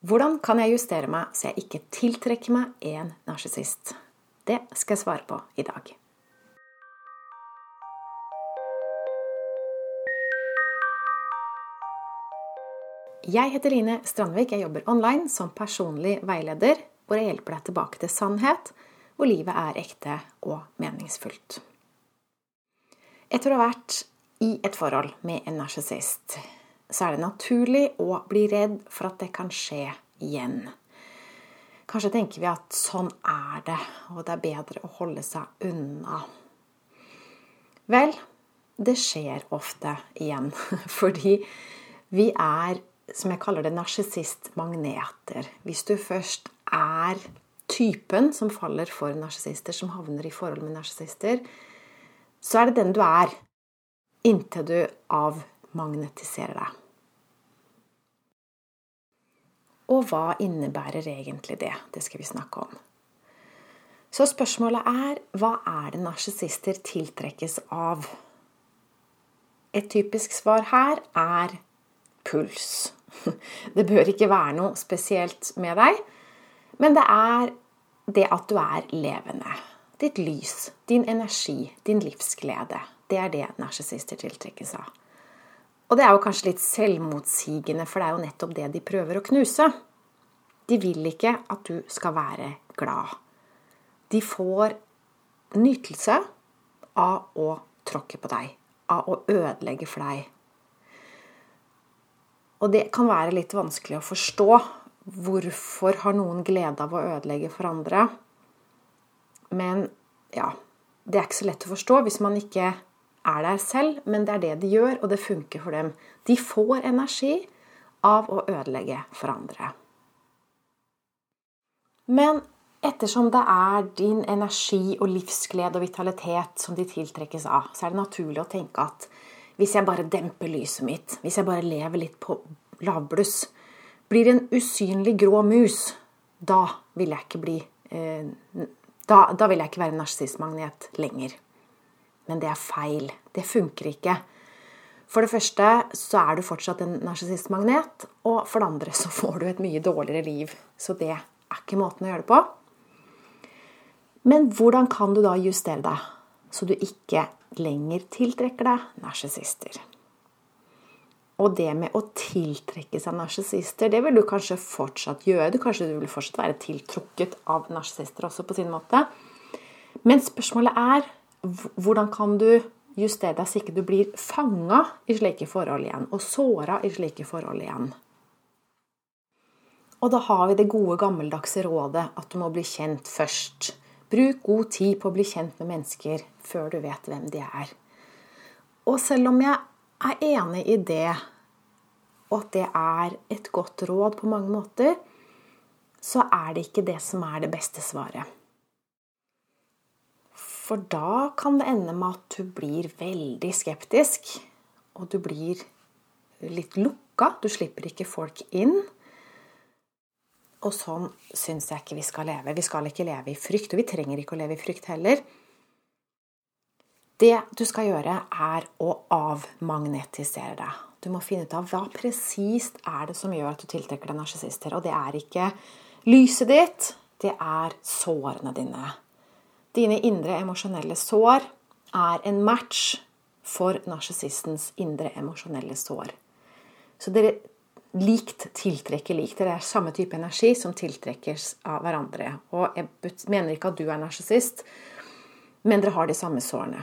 Hvordan kan jeg justere meg så jeg ikke tiltrekker meg en narsissist? Det skal jeg svare på i dag. Jeg heter Line Strandvik. Jeg jobber online som personlig veileder, hvor jeg hjelper deg tilbake til sannhet, hvor livet er ekte og meningsfullt. Etter å ha vært i et forhold med en narsissist, så er det naturlig å bli redd for at det kan skje igjen. Kanskje tenker vi at sånn er det, og det er bedre å holde seg unna. Vel, det skjer ofte igjen, fordi vi er som jeg kaller det, narsissistmagneter. Hvis du først er typen som faller for narsissister, som havner i forhold med narsissister, så er det den du er inntil du avmagnetiserer deg. Og hva innebærer egentlig det? Det skal vi snakke om. Så spørsmålet er hva er det narsissister tiltrekkes av? Et typisk svar her er puls. Det bør ikke være noe spesielt med deg, men det er det at du er levende. Ditt lys, din energi, din livsglede. Det er det narsissister tiltrekkes av. Og det er jo kanskje litt selvmotsigende, for det er jo nettopp det de prøver å knuse. De vil ikke at du skal være glad. De får nytelse av å tråkke på deg, av å ødelegge for deg, og det kan være litt vanskelig å forstå. Hvorfor har noen glede av å ødelegge for andre? Men ja, det er ikke så lett å forstå hvis man ikke er der selv, men det er det de gjør, og det funker for dem. De får energi av å ødelegge for andre. Men ettersom det er din energi og livsglede og vitalitet som de tiltrekkes av, så er det naturlig å tenke at hvis jeg bare demper lyset mitt, hvis jeg bare lever litt på lavbluss, blir en usynlig grå mus, da vil jeg ikke bli eh, da, da, vil jeg ikke være narsissmagnet lenger. Men det er feil. Det funker ikke. For det første så er du fortsatt en narsissistmagnet, og for det andre så får du et mye dårligere liv. Så det er ikke måten å gjøre det på. Men hvordan kan du da justere deg, så du ikke lenger tiltrekker deg narsissister. Og det med å tiltrekke seg narsissister, det vil du kanskje fortsatt gjøre. Du kanskje du vil fortsatt være tiltrukket av narsissister også, på sin måte. Men spørsmålet er hvordan kan du justere deg så ikke du blir fanga i slike forhold igjen, og såra i slike forhold igjen. Og da har vi det gode, gammeldagse rådet at du må bli kjent først. Bruk god tid på å bli kjent med mennesker før du vet hvem de er. Og selv om jeg er enig i det, og at det er et godt råd på mange måter, så er det ikke det som er det beste svaret. For da kan det ende med at du blir veldig skeptisk, og du blir litt lukka. Du slipper ikke folk inn. Og sånn syns jeg ikke vi skal leve. Vi skal ikke leve i frykt, og vi trenger ikke å leve i frykt heller. Det du skal gjøre, er å avmagnetisere deg. Du må finne ut av hva presist er det som gjør at du tiltrekker deg narsissister. Og det er ikke lyset ditt, det er sårene dine. Dine indre emosjonelle sår er en match for narsissistens indre emosjonelle sår. Så dere likt tiltrekker likt. Det er samme type energi som tiltrekkes av hverandre. Og jeg mener ikke at du er narsissist, men dere har de samme sårene.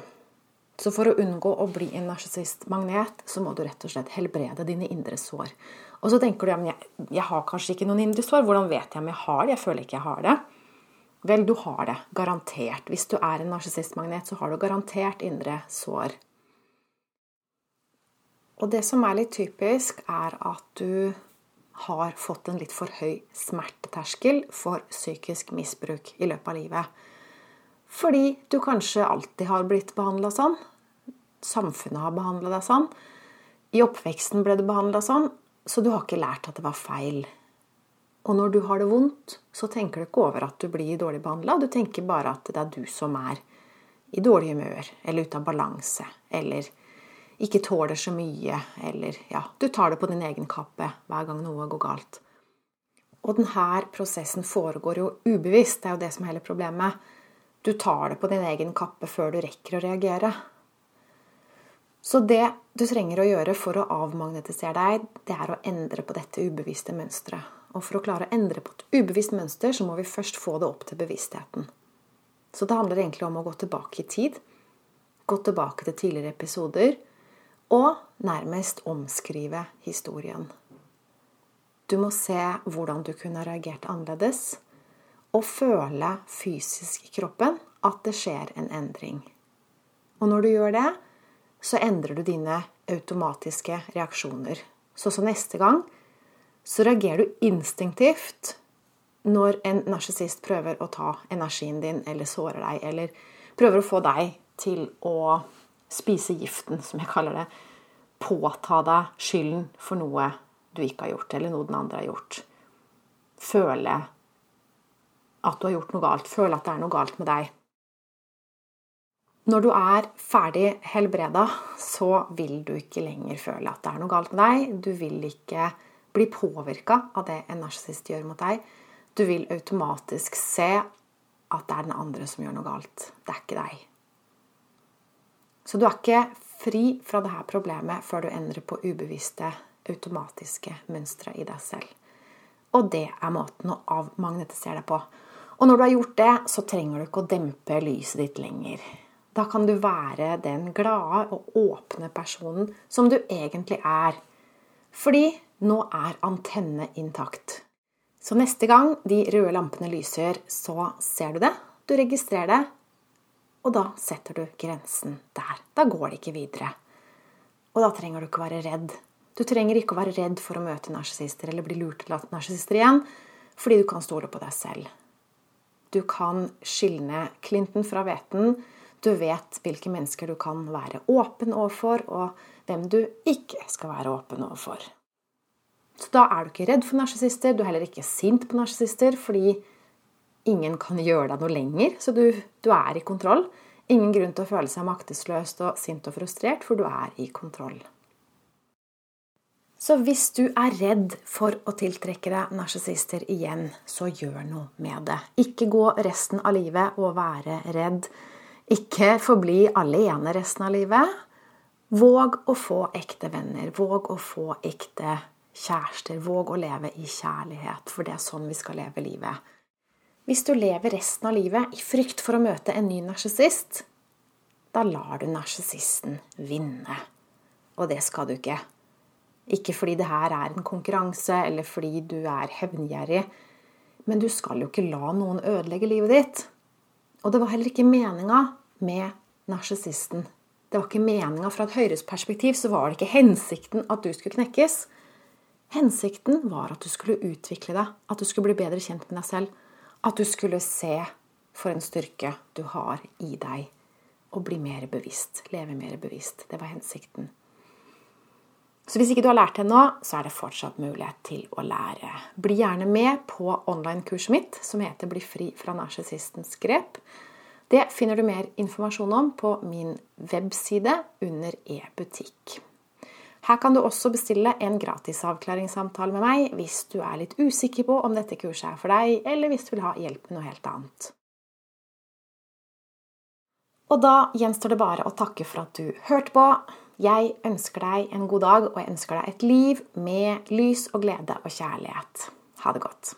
Så for å unngå å bli en narsissistmagnet, så må du rett og slett helbrede dine indre sår. Og så tenker du ja, men jeg, jeg har kanskje ikke noen indre sår. Hvordan vet jeg om jeg har det? Jeg føler ikke jeg har det. Vel, du har det. Garantert. Hvis du er en narsissistmagnet, så har du garantert indre sår. Og det som er litt typisk, er at du har fått en litt for høy smerteterskel for psykisk misbruk i løpet av livet. Fordi du kanskje alltid har blitt behandla sånn. Samfunnet har behandla deg sånn. I oppveksten ble du behandla sånn, så du har ikke lært at det var feil. Og når du har det vondt, så tenker du ikke over at du blir dårlig behandla. Du tenker bare at det er du som er i dårlig humør, eller ute av balanse, eller ikke tåler så mye, eller ja, du tar det på din egen kappe hver gang noe går galt. Og denne prosessen foregår jo ubevisst. Det er jo det som er hele problemet. Du tar det på din egen kappe før du rekker å reagere. Så det du trenger å gjøre for å avmagnetisere deg, det er å endre på dette ubevisste mønsteret. Og for å klare å endre på et ubevisst mønster, så må vi først få det opp til bevisstheten. Så det handler egentlig om å gå tilbake i tid, gå tilbake til tidligere episoder, og nærmest omskrive historien. Du må se hvordan du kunne reagert annerledes, og føle fysisk i kroppen at det skjer en endring. Og når du gjør det, så endrer du dine automatiske reaksjoner. Så, så neste gang så reagerer du instinktivt når en narsissist prøver å ta energien din eller sårer deg, eller prøver å få deg til å spise giften, som jeg kaller det. Påta deg skylden for noe du ikke har gjort, eller noe den andre har gjort. Føle at du har gjort noe galt. Føle at det er noe galt med deg. Når du er ferdig helbreda, så vil du ikke lenger føle at det er noe galt med deg. Du vil ikke bli påvirka av det en narsissist gjør mot deg. Du vil automatisk se at det er den andre som gjør noe galt. Det er ikke deg. Så du er ikke fri fra dette problemet før du endrer på ubevisste, automatiske mønstre i deg selv. Og det er måten å avmagnetisere deg på. Og når du har gjort det, så trenger du ikke å dempe lyset ditt lenger. Da kan du være den glade og åpne personen som du egentlig er. Fordi nå er antenne intakt. Så neste gang de røde lampene lyser, så ser du det, du registrerer det, og da setter du grensen der. Da går det ikke videre. Og da trenger du ikke være redd. Du trenger ikke å være redd for å møte narsissister eller bli lurt til narsissister igjen, fordi du kan stole på deg selv. Du kan skilne Clinton fra hveten du vet hvilke mennesker du kan være åpen overfor, og hvem du ikke skal være åpen overfor. Så da er du ikke redd for narsissister, du er heller ikke sint på narsissister, fordi ingen kan gjøre deg noe lenger, så du, du er i kontroll. Ingen grunn til å føle seg maktesløst og sint og frustrert, for du er i kontroll. Så hvis du er redd for å tiltrekke deg narsissister igjen, så gjør noe med det. Ikke gå resten av livet og være redd. Ikke forbli alene resten av livet. Våg å få ekte venner. Våg å få ekte kjærester. Våg å leve i kjærlighet, for det er sånn vi skal leve livet. Hvis du lever resten av livet i frykt for å møte en ny narsissist, da lar du narsissisten vinne. Og det skal du ikke. Ikke fordi det her er en konkurranse, eller fordi du er hevngjerrig. Men du skal jo ikke la noen ødelegge livet ditt. Og det var heller ikke meninga med narsissisten. Det var ikke meninga fra et høyres perspektiv, så var det ikke hensikten at du skulle knekkes. Hensikten var at du skulle utvikle deg, at du skulle bli bedre kjent med deg selv. At du skulle se for en styrke du har i deg, og bli mer bevisst. Leve mer bevisst. Det var hensikten. Så hvis ikke du har lært det ennå, så er det fortsatt mulighet til å lære. Bli gjerne med på online-kurset mitt som heter 'Bli fri fra narsissistens grep'. Det finner du mer informasjon om på min webside under e-butikk. Her kan du også bestille en gratis avklaringssamtale med meg hvis du er litt usikker på om dette kurset er for deg, eller hvis du vil ha hjelp med noe helt annet. Og da gjenstår det bare å takke for at du hørte på. Jeg ønsker deg en god dag, og jeg ønsker deg et liv med lys og glede og kjærlighet. Ha det godt.